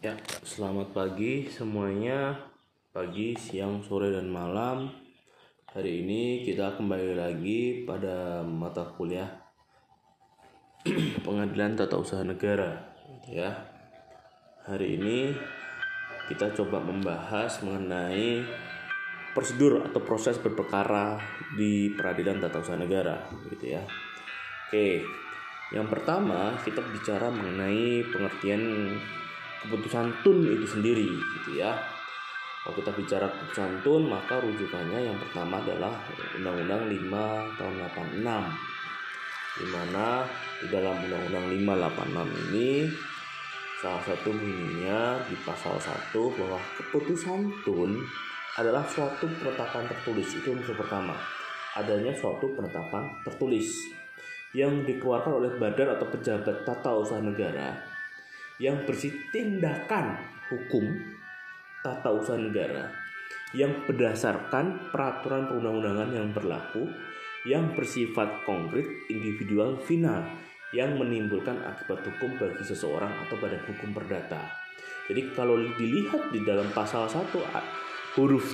Ya, selamat pagi semuanya. Pagi, siang, sore, dan malam. Hari ini kita kembali lagi pada mata kuliah Pengadilan Tata Usaha Negara, ya. Hari ini kita coba membahas mengenai prosedur atau proses berperkara di Peradilan Tata Usaha Negara, gitu ya. Oke, yang pertama kita bicara mengenai pengertian keputusan tun itu sendiri gitu ya. Kalau kita bicara keputusan tun maka rujukannya yang pertama adalah Undang-Undang 5 tahun 86 di mana di dalam Undang-Undang 586 ini salah satu bunyinya di pasal 1 bahwa keputusan tun adalah suatu penetapan tertulis. Itu unsur pertama. Adanya suatu penetapan tertulis yang dikeluarkan oleh badan atau pejabat tata usaha negara yang bersih tindakan hukum tata usaha negara yang berdasarkan peraturan perundang-undangan yang berlaku yang bersifat konkret individual final yang menimbulkan akibat hukum bagi seseorang atau badan hukum perdata. Jadi kalau dilihat di dalam pasal 1 huruf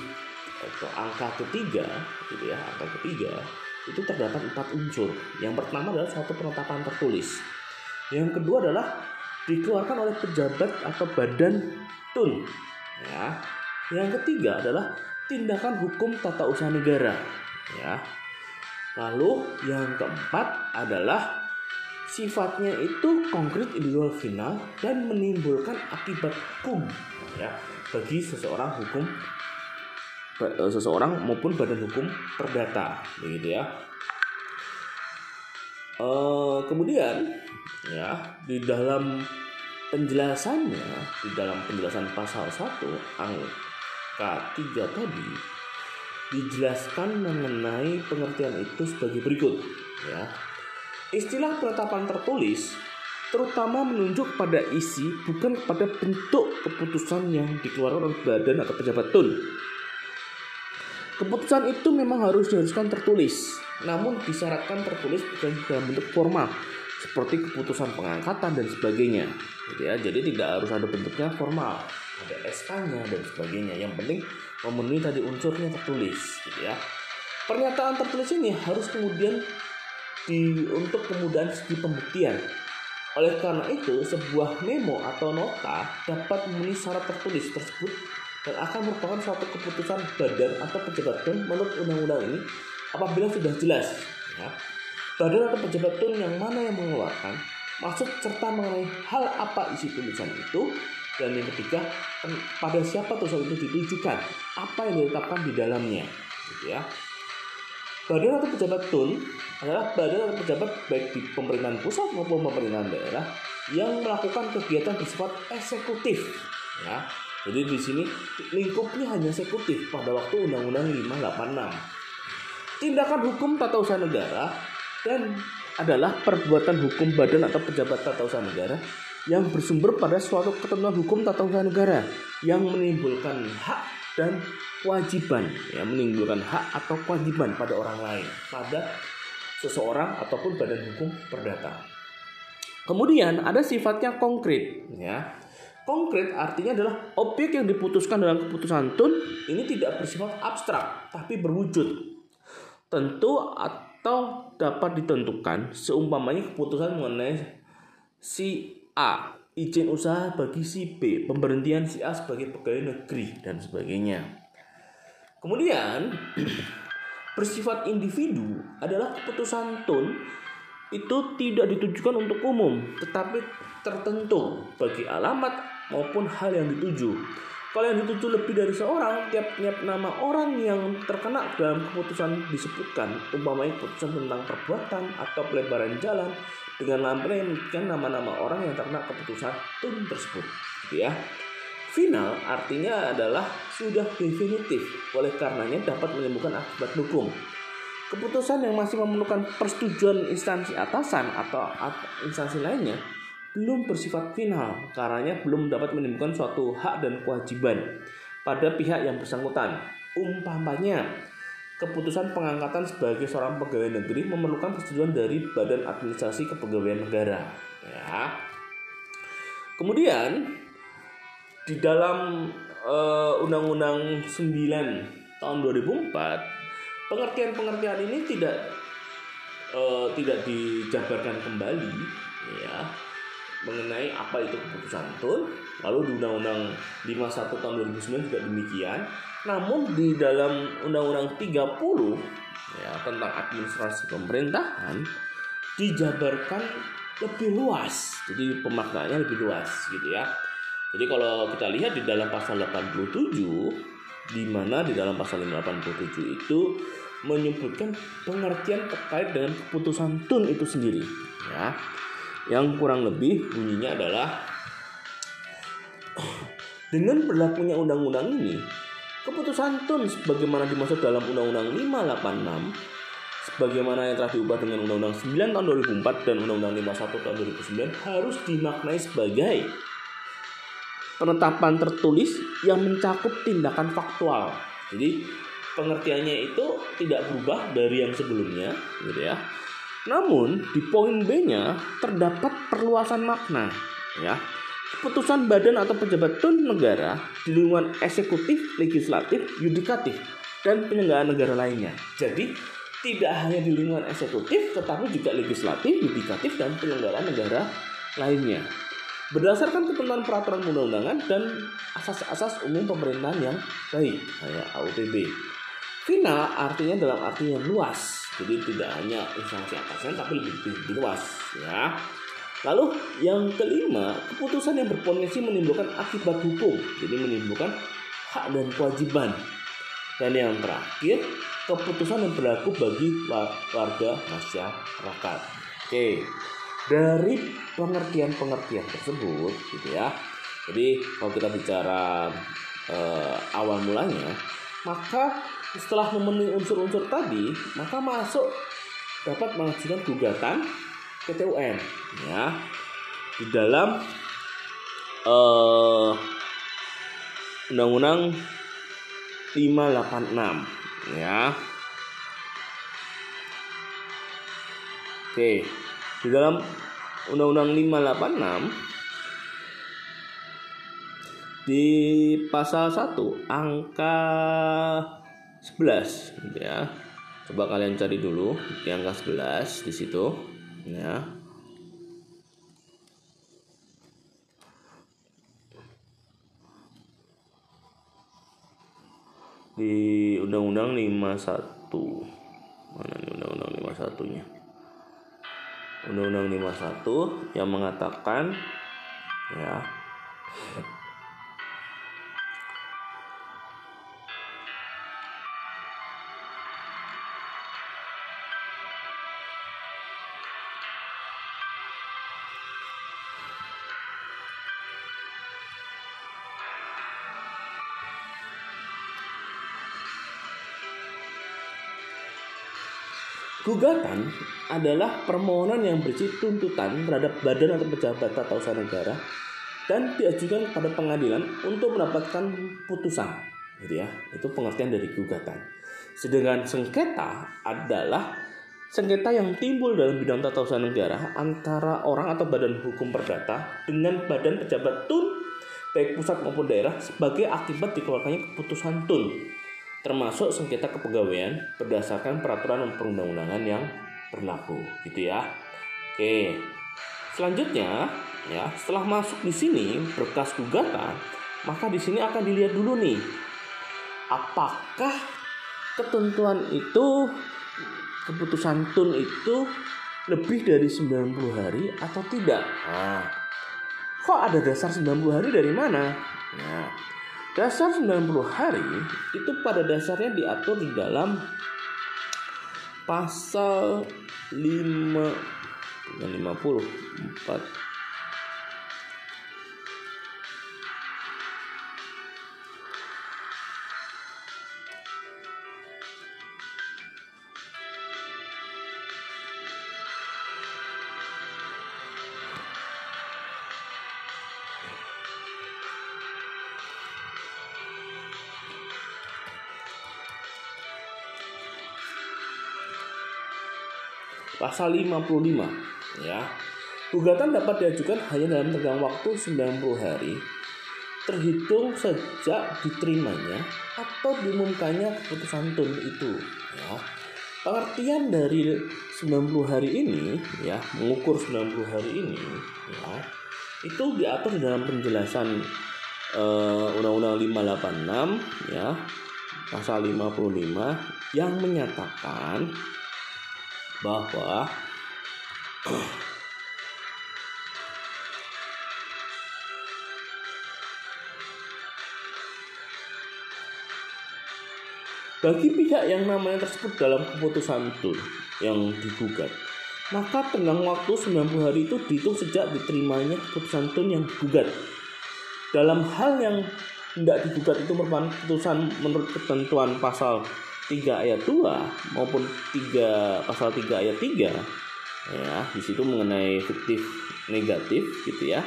atau angka ketiga gitu ya, angka ketiga itu terdapat empat unsur. Yang pertama adalah suatu penetapan tertulis. Yang kedua adalah dikeluarkan oleh pejabat atau badan tun. Ya. Yang ketiga adalah tindakan hukum tata usaha negara. Ya. Lalu yang keempat adalah sifatnya itu konkret individual final dan menimbulkan akibat hukum. Ya. Bagi seseorang hukum eh, seseorang maupun badan hukum perdata begitu ya. E, kemudian ya. Di dalam penjelasannya di dalam penjelasan pasal 1 angka 3 tadi dijelaskan mengenai pengertian itu sebagai berikut ya. Istilah penetapan tertulis terutama menunjuk pada isi bukan pada bentuk keputusan yang dikeluarkan oleh badan atau pejabat tun. Keputusan itu memang harus diharuskan tertulis namun disyaratkan tertulis bukan dalam bentuk formal seperti keputusan pengangkatan dan sebagainya. Gitu ya. Jadi tidak harus ada bentuknya formal. Ada SK-nya dan sebagainya. Yang penting memenuhi tadi unsurnya tertulis. Gitu ya. Pernyataan tertulis ini harus kemudian di untuk kemudahan segi pembuktian. Oleh karena itu sebuah memo atau nota dapat memenuhi syarat tertulis tersebut dan akan merupakan suatu keputusan badan atau pejabat menurut undang-undang ini apabila sudah jelas. Ya badan atau pejabat tun yang mana yang mengeluarkan? Maksud serta mengenai hal apa isi tulisan itu? Dan yang ketiga pada siapa tulisan itu ditujukan? Apa yang ditetapkan di dalamnya? Gitu ya. Badan atau pejabat tun adalah badan atau pejabat baik di pemerintahan pusat maupun pemerintahan daerah yang melakukan kegiatan bersifat eksekutif. Ya. Jadi di sini lingkupnya hanya eksekutif pada waktu Undang-Undang 586 tindakan hukum tata usaha negara dan adalah perbuatan hukum badan atau pejabat tata usaha negara yang bersumber pada suatu ketentuan hukum tata usaha negara yang menimbulkan hak dan kewajiban ya menimbulkan hak atau kewajiban pada orang lain pada seseorang ataupun badan hukum perdata. Kemudian ada sifatnya konkret ya. Konkret artinya adalah objek yang diputuskan dalam keputusan tun ini tidak bersifat abstrak tapi berwujud. Tentu atau dapat ditentukan seumpamanya keputusan mengenai si A izin usaha bagi si B, pemberhentian si A sebagai pegawai negeri dan sebagainya. Kemudian bersifat individu adalah keputusan tun itu tidak ditujukan untuk umum, tetapi tertentu bagi alamat maupun hal yang dituju. Kalau yang dituju lebih dari seorang, tiap-tiap nama orang yang terkena dalam keputusan disebutkan, umpamanya keputusan tentang perbuatan atau pelebaran jalan, dengan lampiran yang menyebutkan nama-nama orang yang terkena keputusan tun tersebut. Gitu ya. Final artinya adalah sudah definitif, oleh karenanya dapat menimbulkan akibat hukum. Keputusan yang masih memerlukan persetujuan instansi atasan atau instansi lainnya belum bersifat final karena belum dapat menimbulkan suatu hak dan kewajiban pada pihak yang bersangkutan. Umpamanya, keputusan pengangkatan sebagai seorang pegawai negeri memerlukan persetujuan dari Badan Administrasi Kepegawaian Negara. Ya. Kemudian, di dalam uh, Undang-Undang 9 tahun 2004 pengertian-pengertian ini tidak uh, tidak dijabarkan kembali ya mengenai apa itu keputusan. Tun lalu di Undang-Undang 51 tahun 2009 juga demikian. Namun di dalam Undang-Undang 30 ya tentang administrasi pemerintahan dijabarkan lebih luas. Jadi pemaknaannya lebih luas gitu ya. Jadi kalau kita lihat di dalam pasal 87 di mana di dalam pasal 87 itu menyebutkan pengertian terkait dengan keputusan tun itu sendiri ya yang kurang lebih bunyinya adalah dengan berlakunya undang-undang ini keputusan tun sebagaimana dimaksud dalam undang-undang 586 sebagaimana yang telah diubah dengan Undang-Undang 9 tahun 2004 dan Undang-Undang 51 tahun 2009 harus dimaknai sebagai penetapan tertulis yang mencakup tindakan faktual. Jadi pengertiannya itu tidak berubah dari yang sebelumnya, gitu ya. Namun di poin B-nya terdapat perluasan makna, ya. Keputusan badan atau pejabat tun negara di lingkungan eksekutif, legislatif, yudikatif, dan penyelenggaraan negara lainnya. Jadi tidak hanya di lingkungan eksekutif, tetapi juga legislatif, yudikatif, dan penyelenggaraan negara lainnya. Berdasarkan ketentuan peraturan undang-undangan dan asas-asas umum pemerintahan yang baik, kayak AUTB. Final artinya dalam arti yang luas, jadi tidak hanya instansi atasnya tapi lebih, lebih, lebih luas ya. Lalu yang kelima, keputusan yang berpotensi menimbulkan akibat hukum, jadi menimbulkan hak dan kewajiban. Dan yang terakhir, keputusan yang berlaku bagi warga masyarakat. Oke, dari pengertian-pengertian tersebut, gitu ya. Jadi kalau kita bicara eh, awal mulanya, maka setelah memenuhi unsur-unsur tadi, maka masuk dapat mengajukan gugatan PT UN, ya di dalam uh, Undang-Undang 586 ya. Oke, di dalam Undang-Undang 586 di pasal 1 angka 11 gitu ya. Coba kalian cari dulu di angka 11 di situ ya. Di Undang-Undang 51 mana nih Undang-Undang 51 nya Undang-Undang 51 yang mengatakan ya Gugatan adalah permohonan yang berisi tuntutan terhadap badan atau pejabat tata usaha negara dan diajukan kepada pengadilan untuk mendapatkan putusan. Gitu ya. Itu pengertian dari gugatan. Sedangkan sengketa adalah sengketa yang timbul dalam bidang tata usaha negara antara orang atau badan hukum perdata dengan badan pejabat tun baik pusat maupun daerah sebagai akibat dikeluarkannya keputusan tun termasuk sengketa kepegawaian berdasarkan peraturan perundang-undangan yang berlaku gitu ya. Oke. Selanjutnya ya, setelah masuk di sini berkas gugatan, maka di sini akan dilihat dulu nih apakah ketentuan itu keputusan tun itu lebih dari 90 hari atau tidak. Nah, kok ada dasar 90 hari dari mana? Nah, Dasar 90 hari itu pada dasarnya diatur di dalam pasal 5 50 4 pasal 55 ya. Gugatan dapat diajukan hanya dalam tenggang waktu 90 hari terhitung sejak diterimanya atau diumumkannya keputusan tun itu ya pengertian dari 90 hari ini ya mengukur 90 hari ini ya itu diatur dalam penjelasan uh, Undang-Undang 586 ya pasal 55 yang menyatakan bahwa bagi pihak yang namanya tersebut dalam keputusan itu yang digugat maka tenggang waktu 90 hari itu dihitung sejak diterimanya keputusan tun yang digugat. Dalam hal yang tidak digugat itu merupakan keputusan menurut ketentuan pasal 3 ayat 2 maupun 3 pasal 3 ayat 3 ya di situ mengenai fiktif negatif gitu ya.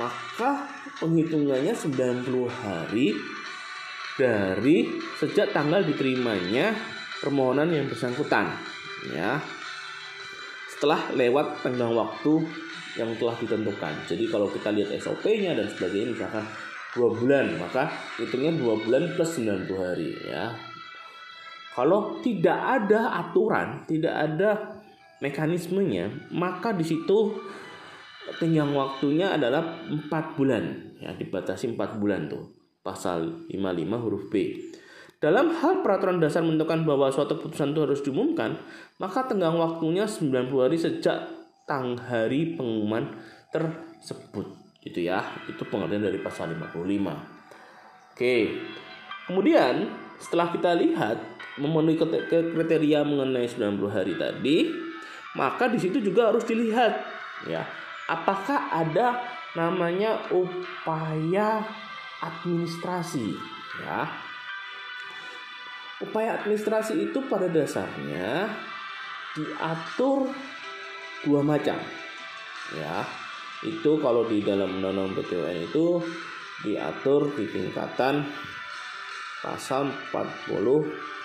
Maka penghitungannya 90 hari dari sejak tanggal diterimanya permohonan yang bersangkutan ya. Setelah lewat tenggang waktu yang telah ditentukan. Jadi kalau kita lihat SOP-nya dan sebagainya misalkan dua bulan maka hitungnya dua bulan plus 90 hari ya kalau tidak ada aturan tidak ada mekanismenya maka di situ tenggang waktunya adalah empat bulan ya dibatasi empat bulan tuh pasal 55 huruf B. Dalam hal peraturan dasar menentukan bahwa suatu keputusan itu harus diumumkan, maka tenggang waktunya 90 hari sejak tang hari pengumuman tersebut. Gitu ya. Itu pengertian dari pasal 55. Oke. Kemudian setelah kita lihat memenuhi kriteria mengenai 90 hari tadi, maka di situ juga harus dilihat ya, apakah ada namanya upaya administrasi ya? Upaya administrasi itu pada dasarnya diatur dua macam ya. Itu kalau di dalam undang-undang PTWN itu diatur di tingkatan pasal 40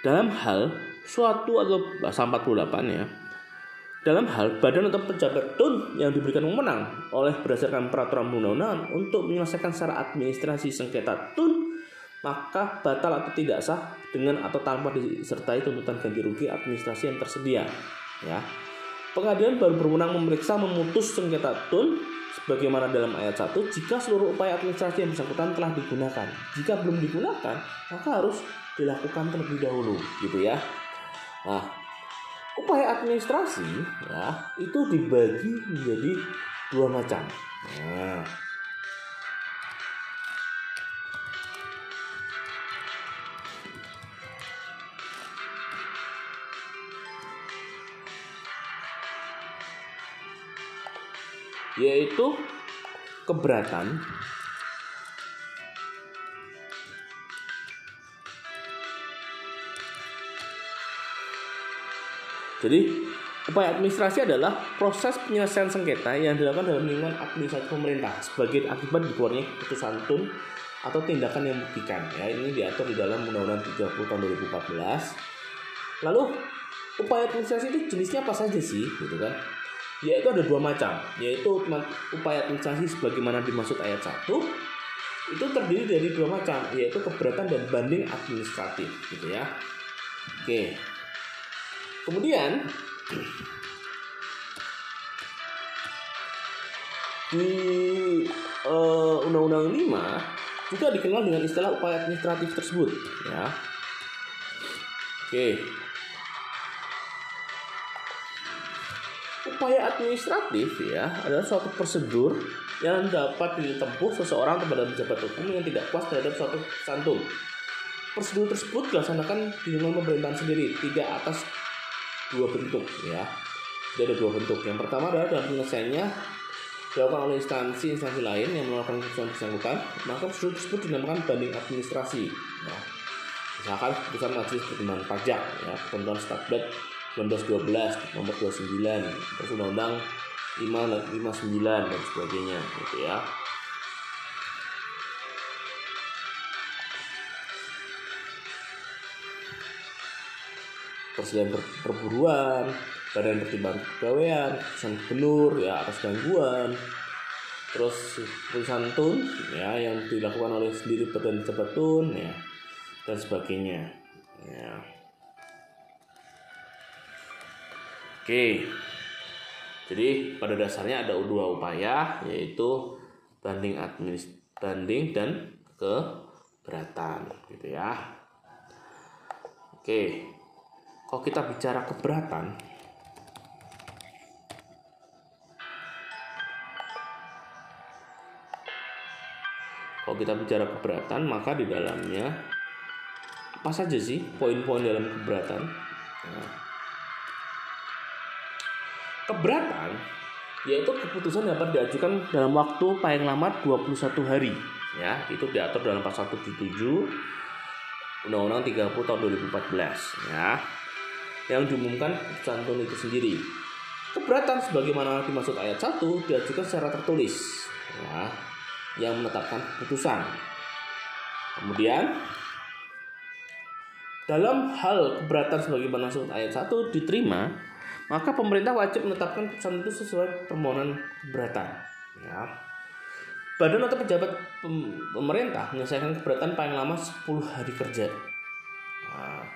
dalam hal suatu atau pasal 48 ya dalam hal badan atau pejabat tun yang diberikan wewenang oleh berdasarkan peraturan perundang-undangan untuk menyelesaikan secara administrasi sengketa tun maka batal atau tidak sah dengan atau tanpa disertai tuntutan ganti rugi administrasi yang tersedia ya. Pengadilan baru berwenang memeriksa memutus sengketa tun sebagaimana dalam ayat 1 jika seluruh upaya administrasi yang bersangkutan telah digunakan. Jika belum digunakan maka harus dilakukan terlebih dahulu gitu ya Nah, upaya administrasi ya itu dibagi menjadi dua macam. Nah, yaitu keberatan Jadi upaya administrasi adalah proses penyelesaian sengketa yang dilakukan dalam lingkungan administrasi pemerintah sebagai akibat dikeluarnya keputusan tun atau tindakan yang membuktikan. Ya, ini diatur di dalam Undang-Undang 30 tahun 2014. Lalu upaya administrasi itu jenisnya apa saja sih, gitu kan? Yaitu ada dua macam, yaitu upaya administrasi sebagaimana dimaksud ayat 1 itu terdiri dari dua macam, yaitu keberatan dan banding administratif, gitu ya. Oke, Kemudian di uh, Undang-Undang 5 juga dikenal dengan istilah upaya administratif tersebut ya. Oke. Upaya administratif ya adalah suatu prosedur yang dapat ditempuh seseorang kepada pejabat hukum yang tidak puas terhadap suatu santun. Prosedur tersebut dilaksanakan di lingkungan pemerintahan sendiri, tidak atas dua bentuk ya. Jadi ada dua bentuk. Yang pertama adalah dalam penyelesaiannya dilakukan oleh instansi-instansi lain yang melakukan keputusan bersangkutan, maka prosedur tersebut dinamakan banding administrasi. Ya. Misalkan keputusan majelis pertimbangan pajak, ya, ketentuan statbed 1912 nomor 29 terus undang-undang 559 dan sebagainya gitu ya. Perselian per perburuan badan pertimbangan kepegawaian keputusan gubernur ya atas gangguan. Terus keputusan tun ya yang dilakukan oleh sendiri badan pejabat tun ya dan sebagainya ya. Oke. Jadi pada dasarnya ada dua upaya yaitu banding administ banding dan keberatan gitu ya. Oke kalau kita bicara keberatan kalau kita bicara keberatan maka di dalamnya apa saja sih poin-poin dalam keberatan? Nah, keberatan yaitu keputusan dapat diajukan dalam waktu paling lama 21 hari. Ya itu diatur dalam pasal 77 Undang-Undang 30 tahun 2014 ya yang diumumkan putusan tun itu sendiri keberatan sebagaimana dimaksud ayat 1 diajukan secara tertulis ya yang menetapkan putusan kemudian dalam hal keberatan sebagaimana maksud ayat 1 diterima maka pemerintah wajib menetapkan putusan itu sesuai permohonan keberatan. Ya. Badan atau pejabat pemerintah menyelesaikan keberatan paling lama 10 hari kerja. Nah,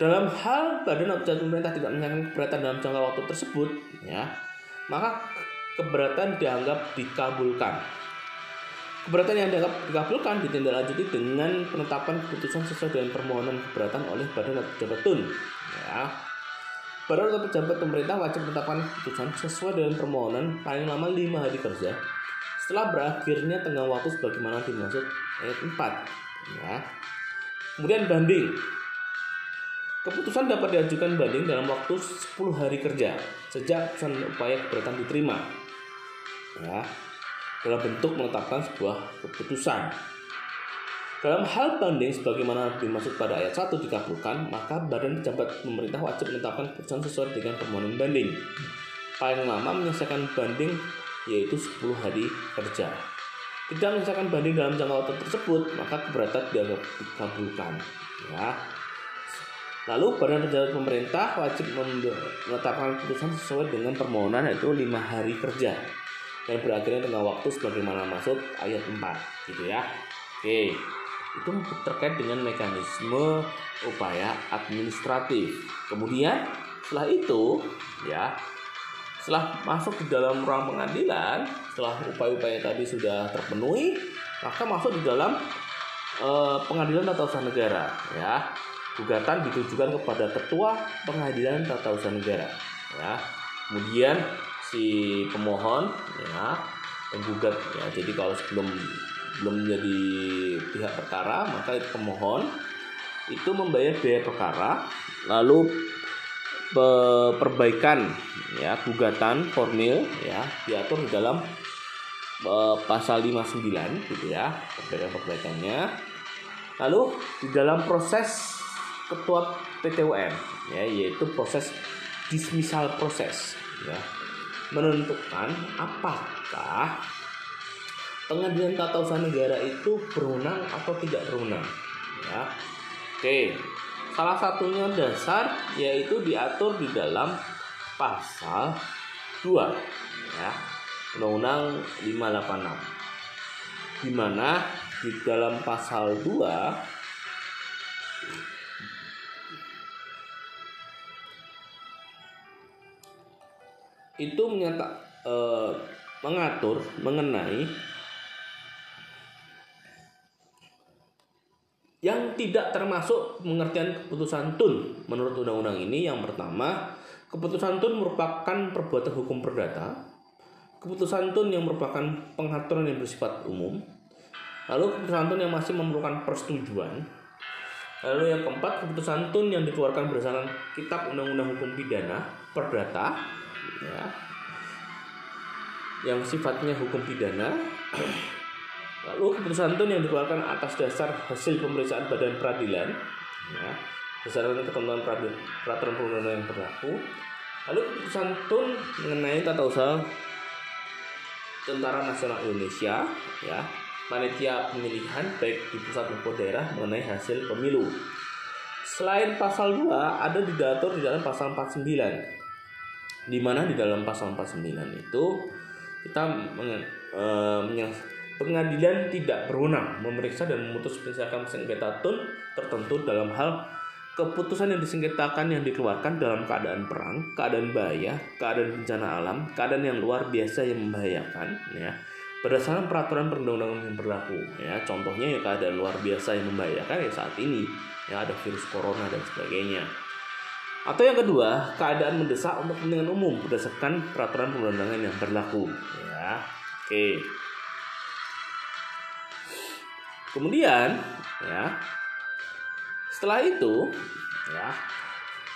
dalam hal badan pejabat pemerintah tidak menyelesaikan keberatan dalam jangka waktu tersebut, ya, maka keberatan dianggap dikabulkan. Keberatan yang dianggap dikabulkan ditindaklanjuti dengan penetapan keputusan sesuai dengan permohonan keberatan oleh badan atau pejabat tun. Ya, Badan atau pejabat pemerintah wajib menetapkan keputusan sesuai dengan permohonan paling lama 5 hari kerja setelah berakhirnya tengah waktu sebagaimana dimaksud ayat 4. Ya. Kemudian banding. Keputusan dapat diajukan banding dalam waktu 10 hari kerja sejak putusan upaya keberatan diterima. Ya. Dalam bentuk menetapkan sebuah keputusan. Dalam hal banding sebagaimana dimaksud pada ayat 1 dikabulkan, maka badan pejabat pemerintah wajib menetapkan keputusan sesuai dengan permohonan banding. Paling lama menyelesaikan banding yaitu 10 hari kerja. Tidak menyelesaikan banding dalam jangka waktu tersebut, maka keberatan dianggap dikabulkan. Ya. Lalu badan pejabat pemerintah wajib menetapkan keputusan sesuai dengan permohonan yaitu 5 hari kerja yang berakhirnya tengah waktu sebagaimana masuk ayat 4 gitu ya. Oke itu terkait dengan mekanisme upaya administratif. Kemudian setelah itu ya setelah masuk di dalam ruang pengadilan, setelah upaya-upaya tadi sudah terpenuhi, maka masuk di dalam eh, pengadilan tata usaha negara ya. Gugatan ditujukan kepada ketua pengadilan tata usaha negara ya. Kemudian si pemohon ya penggugat ya. Jadi kalau sebelum belum menjadi pihak perkara maka pemohon itu membayar biaya perkara lalu perbaikan ya gugatan formil ya diatur di dalam uh, pasal 59 gitu ya perbaikan-perbaikannya lalu di dalam proses ketua PTUM ya yaitu proses dismisal proses ya. Menentukan apakah pengadilan tata usaha negara itu berwenang atau tidak berwenang ya. Oke salah satunya dasar yaitu diatur di dalam pasal 2 ya Undang-Undang 586 di mana di dalam pasal 2 itu menyata eh, mengatur mengenai yang tidak termasuk pengertian keputusan tun. Menurut undang-undang ini yang pertama keputusan tun merupakan perbuatan hukum perdata. Keputusan tun yang merupakan pengaturan yang bersifat umum. Lalu keputusan tun yang masih memerlukan persetujuan. Lalu yang keempat keputusan tun yang dikeluarkan berdasarkan kitab undang-undang hukum pidana perdata ya. Yang sifatnya hukum pidana. Lalu keputusan tun yang dikeluarkan atas dasar hasil pemeriksaan badan peradilan, ya, berdasarkan ketentuan peraturan perundang yang berlaku. Lalu keputusan tun mengenai tata usaha Tentara Nasional Indonesia, ya, panitia pemilihan baik di pusat maupun daerah mengenai hasil pemilu. selain pasal 2 ada diatur di dalam pasal 49 di mana di dalam pasal 49 itu kita e, pengadilan tidak berwenang memeriksa dan memutus misalkan sengketa tun tertentu dalam hal keputusan yang disengketakan yang dikeluarkan dalam keadaan perang, keadaan bahaya, keadaan bencana alam, keadaan yang luar biasa yang membahayakan, ya. Berdasarkan peraturan perundang-undangan yang berlaku ya. Contohnya ya keadaan luar biasa yang membahayakan ya saat ini ya ada virus corona dan sebagainya atau yang kedua keadaan mendesak untuk kepentingan umum berdasarkan peraturan perundang-undangan yang berlaku ya oke kemudian ya setelah itu ya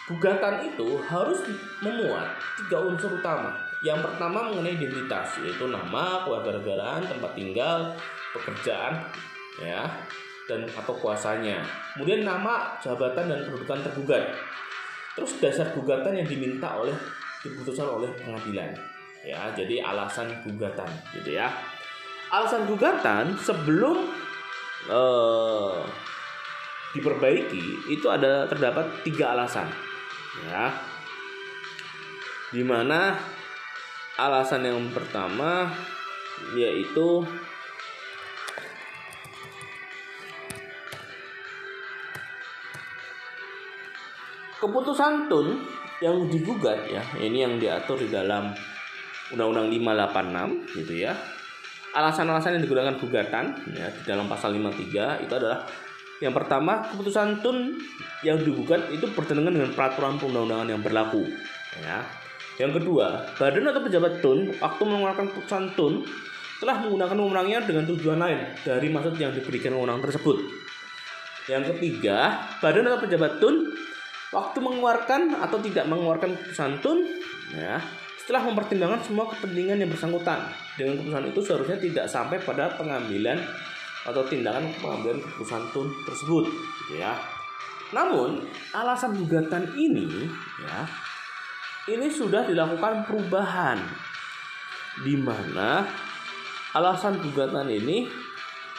gugatan itu harus memuat tiga unsur utama yang pertama mengenai identitas yaitu nama, kewarganegaraan, tempat tinggal, pekerjaan, ya, dan atau kuasanya. Kemudian nama, jabatan dan kedudukan tergugat. Terus dasar gugatan yang diminta oleh diputuskan oleh pengadilan. Ya, jadi alasan gugatan gitu ya. Alasan gugatan sebelum eh, diperbaiki itu ada terdapat tiga alasan. Ya. Di mana alasan yang pertama yaitu keputusan tun yang digugat ya ini yang diatur di dalam Undang-Undang 586 gitu ya alasan-alasan yang digunakan gugatan ya di dalam pasal 53 itu adalah yang pertama keputusan tun yang digugat itu bertentangan dengan peraturan perundang-undangan yang berlaku ya yang kedua, badan atau pejabat TUN waktu mengeluarkan putusan TUN telah menggunakan wewenangnya dengan tujuan lain dari maksud yang diberikan wewenang tersebut. Yang ketiga, badan atau pejabat TUN waktu mengeluarkan atau tidak mengeluarkan putusan TUN ya, setelah mempertimbangkan semua kepentingan yang bersangkutan. Dengan keputusan itu seharusnya tidak sampai pada pengambilan atau tindakan pengambilan keputusan TUN tersebut gitu ya. Namun, alasan gugatan ini ya ini sudah dilakukan perubahan di mana alasan gugatan ini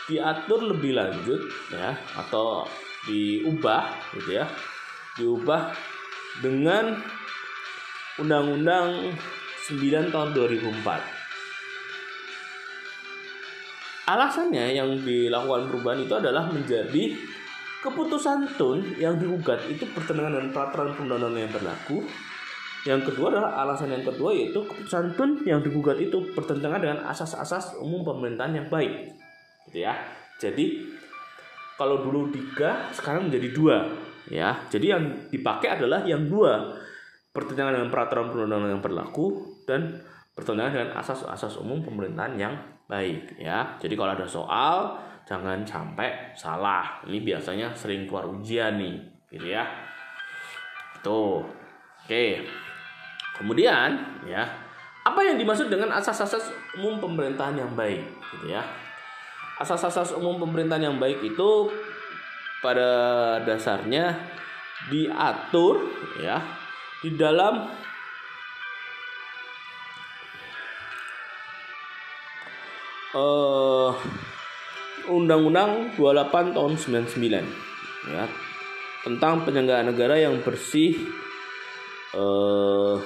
diatur lebih lanjut ya atau diubah gitu ya diubah dengan Undang-Undang 9 tahun 2004 alasannya yang dilakukan perubahan itu adalah menjadi keputusan tun yang diugat itu bertentangan dengan peraturan perundang-undangan yang berlaku yang kedua adalah alasan yang kedua yaitu keputusan tun yang digugat itu bertentangan dengan asas-asas umum pemerintahan yang baik. Gitu ya. Jadi kalau dulu tiga sekarang menjadi dua ya. Jadi yang dipakai adalah yang dua bertentangan dengan peraturan perundang-undangan yang berlaku dan bertentangan dengan asas-asas umum pemerintahan yang baik ya. Jadi kalau ada soal jangan sampai salah. Ini biasanya sering keluar ujian nih, gitu ya. Tuh. Oke. Kemudian ya, apa yang dimaksud dengan asas-asas umum pemerintahan yang baik gitu ya. Asas-asas umum pemerintahan yang baik itu pada dasarnya diatur ya di dalam uh, Undang-Undang 28 tahun 99 ya tentang penyelenggaraan negara yang bersih uh,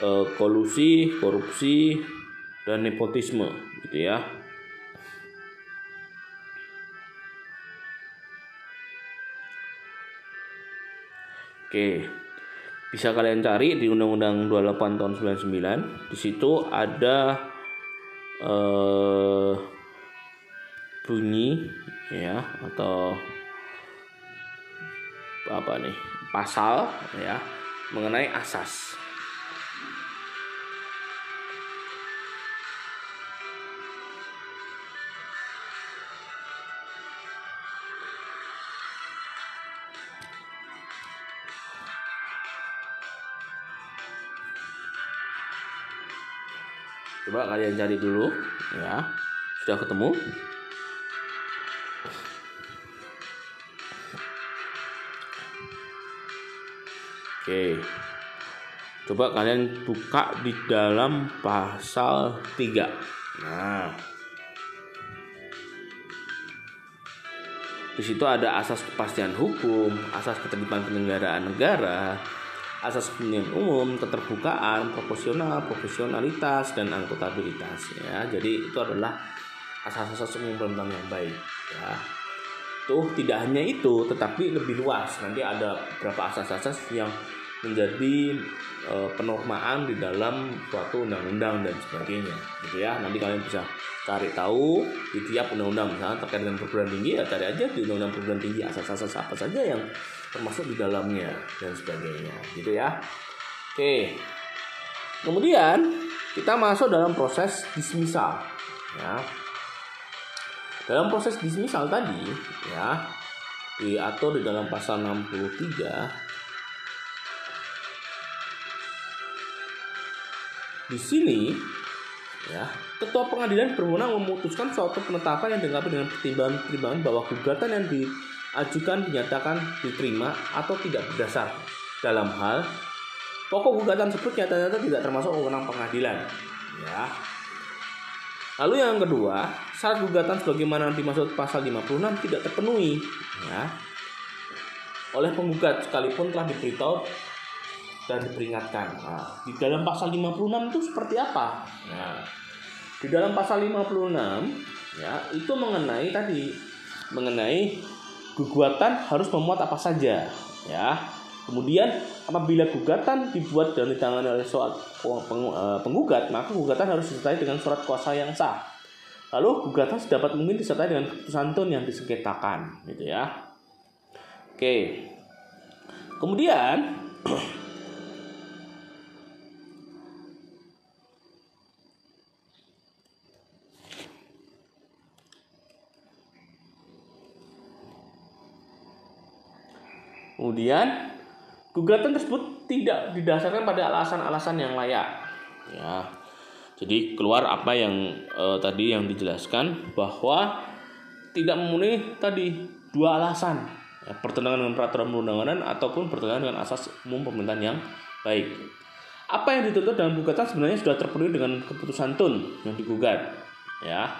uh, kolusi, korupsi, dan nepotisme, gitu ya. Oke, bisa kalian cari di Undang-Undang 28 tahun 99. Di situ ada uh, bunyi ya atau apa nih pasal ya mengenai asas. Coba kalian cari dulu ya. Sudah ketemu? Oke. Coba kalian buka di dalam pasal 3. Nah. Di situ ada asas kepastian hukum, asas keterlibatan penyelenggaraan negara, asas kepentingan umum, keterbukaan, proporsional, profesionalitas dan akuntabilitas ya. Jadi itu adalah asas-asas umum pemerintahan yang baik ya. Tuh tidak hanya itu tetapi lebih luas. Nanti ada beberapa asas-asas yang menjadi e, penormaan di dalam suatu undang-undang dan sebagainya gitu ya. Nanti kalian bisa cari tahu di tiap undang-undang misalnya terkait dengan perguruan tinggi ya cari aja di undang-undang perguruan tinggi asas-asas apa saja yang termasuk di dalamnya dan sebagainya. Gitu ya. Oke. Kemudian kita masuk dalam proses dismisal ya. Dalam proses dismisal tadi ya diatur di dalam pasal 63 di sini ya ketua pengadilan berwenang memutuskan suatu penetapan yang dilengkapi dengan pertimbangan-pertimbangan bahwa gugatan yang diajukan dinyatakan diterima atau tidak berdasar dalam hal pokok gugatan tersebut nyata-nyata tidak termasuk wewenang pengadilan ya lalu yang kedua syarat gugatan sebagaimana dimaksud pasal 56 tidak terpenuhi ya oleh penggugat sekalipun telah diberitahu dan diperingatkan. Nah, di dalam pasal 56 itu seperti apa? Nah, di dalam pasal 56 ya itu mengenai tadi mengenai gugatan harus memuat apa saja ya. Kemudian apabila gugatan dibuat dan ditangani oleh surat eh, penggugat, maka gugatan harus disertai dengan surat kuasa yang sah. Lalu gugatan sedapat mungkin disertai dengan keputusan tun yang disengketakan, gitu ya. Oke. Kemudian Kemudian gugatan tersebut tidak didasarkan pada alasan-alasan yang layak. Ya. Jadi keluar apa yang eh, tadi yang dijelaskan bahwa tidak memenuhi tadi dua alasan ya, pertentangan dengan peraturan perundangan ataupun pertentangan dengan asas umum pemerintahan yang baik. Apa yang dituntut dalam gugatan sebenarnya sudah terpenuhi dengan keputusan tun yang digugat. Ya.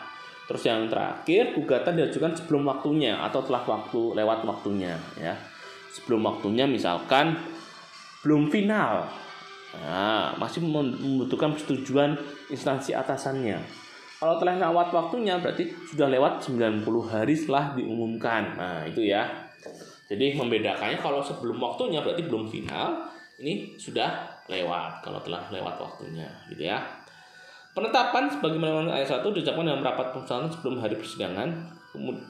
Terus yang terakhir gugatan diajukan sebelum waktunya atau telah waktu lewat waktunya ya sebelum waktunya misalkan belum final. Nah, masih membutuhkan persetujuan instansi atasannya. Kalau telah lewat waktunya berarti sudah lewat 90 hari setelah diumumkan. Nah itu ya. Jadi membedakannya kalau sebelum waktunya berarti belum final ini sudah lewat kalau telah lewat waktunya gitu ya. Penetapan sebagaimana ayat 1 diucapkan dalam rapat perusahaan sebelum hari persidangan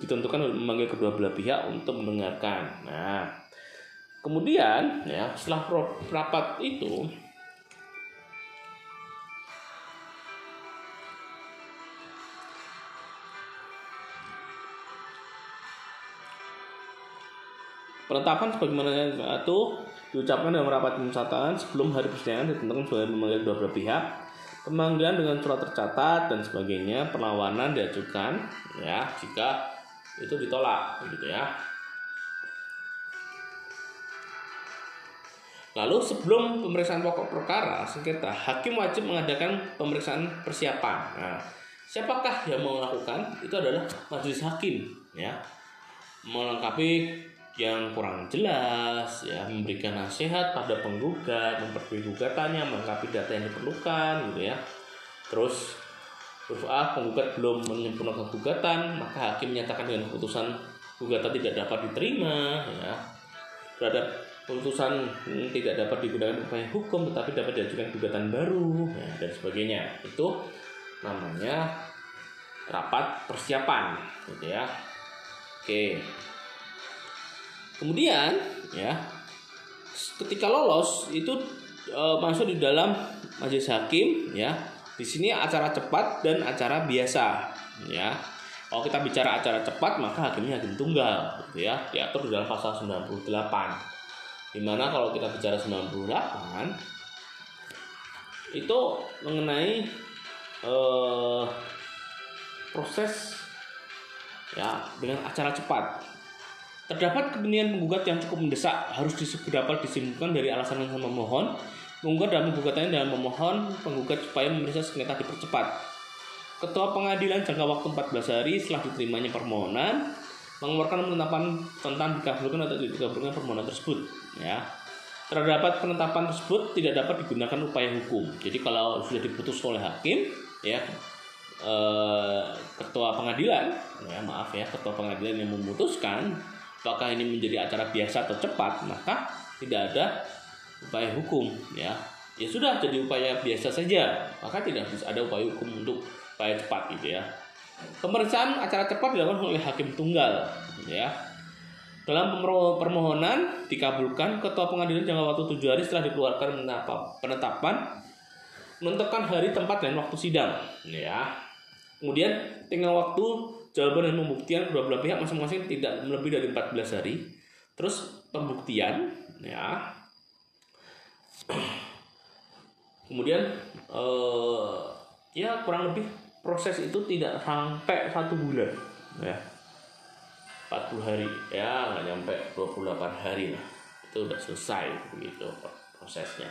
ditentukan memanggil kedua belah pihak untuk mendengarkan. Nah Kemudian ya setelah rapat itu Penetapan sebagaimana itu diucapkan dalam rapat pemusatan sebelum hari persidangan ditentukan sebagai memanggil dua belah pihak pemanggilan dengan surat tercatat dan sebagainya perlawanan diajukan ya jika itu ditolak gitu ya Lalu sebelum pemeriksaan pokok perkara sengketa, hakim wajib mengadakan pemeriksaan persiapan. Nah, siapakah yang mau melakukan? Itu adalah majelis hakim, ya. Melengkapi yang kurang jelas, ya, memberikan nasihat pada penggugat, memperbaiki gugatannya, melengkapi data yang diperlukan, gitu ya. Terus huruf A penggugat belum menyempurnakan gugatan, maka hakim menyatakan dengan keputusan gugatan tidak dapat diterima, ya. Terhadap putusan tidak dapat digunakan upaya hukum tetapi dapat diajukan gugatan baru ya, dan sebagainya. Itu namanya rapat persiapan gitu ya. Oke. Kemudian ya ketika lolos itu e, masuk di dalam majelis hakim ya. Di sini acara cepat dan acara biasa ya. Kalau kita bicara acara cepat maka hakimnya hakim tunggal gitu ya. Diatur di dalam pasal 98 Di mana kalau kita bicara 98 itu mengenai eh, proses ya dengan acara cepat. Terdapat kepentingan penggugat yang cukup mendesak harus dapat disimpulkan dari alasan yang memohon. Penggugat dalam penggugatannya dalam memohon penggugat supaya memeriksa sengketa dipercepat. Ketua pengadilan jangka waktu 14 hari setelah diterimanya permohonan mengeluarkan penetapan tentang dikabulkan atau tidak dikabulkan permohonan tersebut ya. Terdapat penetapan tersebut tidak dapat digunakan upaya hukum. Jadi kalau sudah diputus oleh hakim ya eh, ketua pengadilan ya maaf ya ketua pengadilan yang memutuskan apakah ini menjadi acara biasa atau cepat maka tidak ada upaya hukum ya. Ya sudah jadi upaya biasa saja. Maka tidak bisa ada upaya hukum untuk upaya cepat gitu ya Pemeriksaan acara cepat dilakukan oleh hakim tunggal, ya. Dalam permohonan dikabulkan, ketua pengadilan jangka waktu tujuh hari setelah dikeluarkan penetapan menentukan hari, tempat, dan waktu sidang, ya. Kemudian tinggal waktu jawaban dan pembuktian kedua belah pihak masing-masing tidak lebih dari 14 hari. Terus pembuktian, ya. Kemudian eh, ya kurang lebih proses itu tidak sampai satu bulan. Ya. 40 hari. Ya nggak nyampe 28 hari lah. Itu udah selesai begitu prosesnya.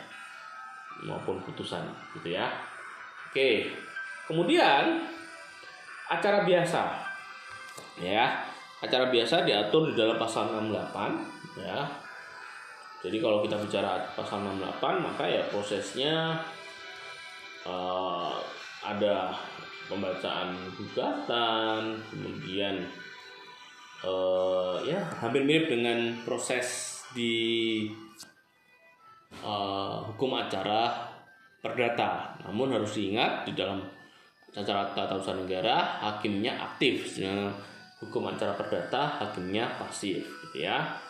Maupun putusan gitu ya. Oke. Kemudian acara biasa. Ya acara biasa diatur di dalam pasal 68 ya. Jadi kalau kita bicara pasal 68 maka ya prosesnya uh, ada pembacaan gugatan kemudian uh, ya hampir mirip dengan proses di uh, hukum acara perdata. Namun harus diingat di dalam acara tata usaha negara hakimnya aktif. Sedangkan hukum acara perdata hakimnya pasif gitu ya.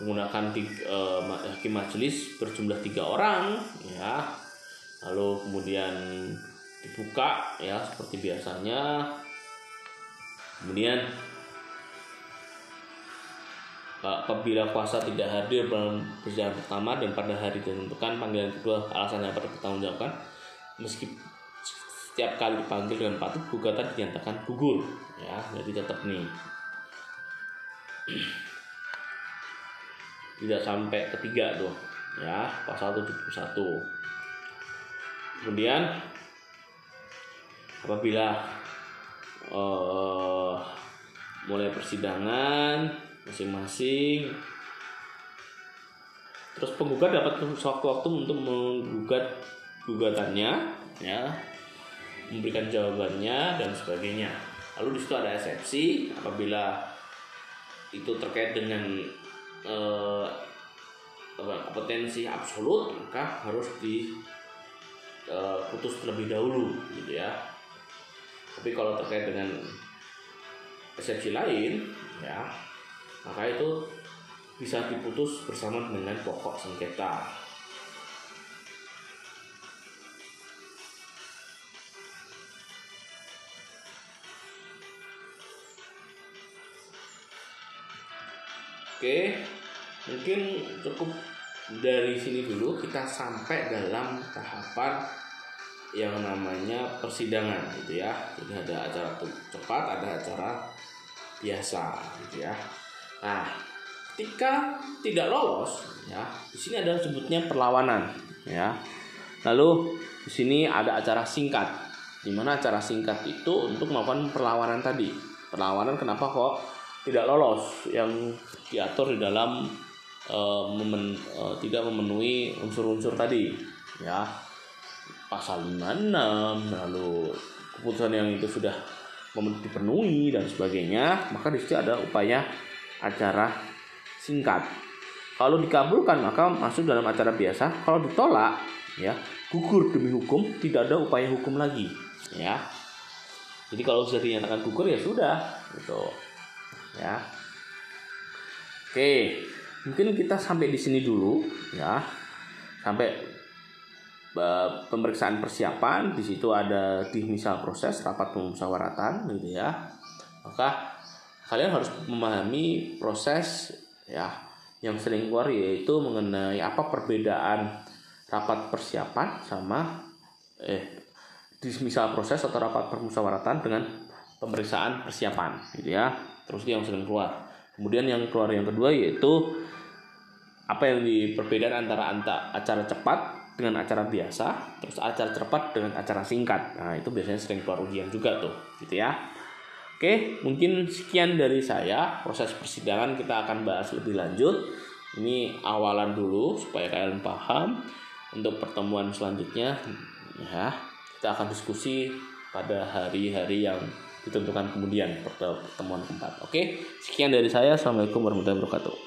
Menggunakan tiga, uh, hakim majelis berjumlah tiga orang ya. Lalu kemudian dibuka ya seperti biasanya. Kemudian apabila kuasa tidak hadir dalam persidangan pertama dan pada hari ditentukan panggilan kedua alasan yang dipertanggungjawabkan meski setiap kali dipanggil dengan patut gugatan dinyatakan gugur ya jadi tetap nih. Tidak sampai ketiga tuh ya pasal 71 kemudian apabila uh, mulai persidangan masing-masing terus penggugat dapat waktu-waktu untuk menggugat gugatannya ya memberikan jawabannya dan sebagainya. Lalu di situ ada eksepsi apabila itu terkait dengan uh, kompetensi absolut maka harus diputus terlebih dahulu gitu ya tapi kalau terkait dengan eksepsi lain ya maka itu bisa diputus bersama dengan pokok sengketa. Oke, mungkin cukup dari sini dulu. Kita sampai dalam tahapan yang namanya persidangan gitu ya. Jadi ada acara cepat ada acara biasa gitu ya. Nah ketika tidak lolos ya di sini ada sebutnya perlawanan ya. Lalu di sini ada acara singkat di mana acara singkat itu untuk melakukan perlawanan tadi. Perlawanan kenapa kok tidak lolos? Yang diatur di dalam uh, memen, uh, tidak memenuhi unsur-unsur tadi ya pasal 56 lalu keputusan yang itu sudah dipenuhi dan sebagainya maka di situ ada upaya acara singkat. Kalau dikabulkan maka masuk dalam acara biasa. Kalau ditolak ya gugur demi hukum tidak ada upaya hukum lagi ya. Jadi kalau sudah dinyatakan gugur ya sudah gitu ya. Oke mungkin kita sampai di sini dulu ya. Sampai pemeriksaan persiapan di situ ada di misal proses rapat pemusyawaratan gitu ya. Maka kalian harus memahami proses ya yang sering keluar yaitu mengenai apa perbedaan rapat persiapan sama eh di misal proses atau rapat permusyawaratan dengan pemeriksaan persiapan gitu ya. Terus yang sering keluar. Kemudian yang keluar yang kedua yaitu apa yang di perbedaan antara acara cepat dengan acara biasa, terus acara cepat dengan acara singkat. Nah, itu biasanya sering keluar ujian juga tuh, gitu ya. Oke, mungkin sekian dari saya. Proses persidangan kita akan bahas lebih lanjut. Ini awalan dulu supaya kalian paham. Untuk pertemuan selanjutnya, ya kita akan diskusi pada hari-hari yang ditentukan kemudian pertemuan keempat. Oke, sekian dari saya. Assalamualaikum warahmatullahi wabarakatuh.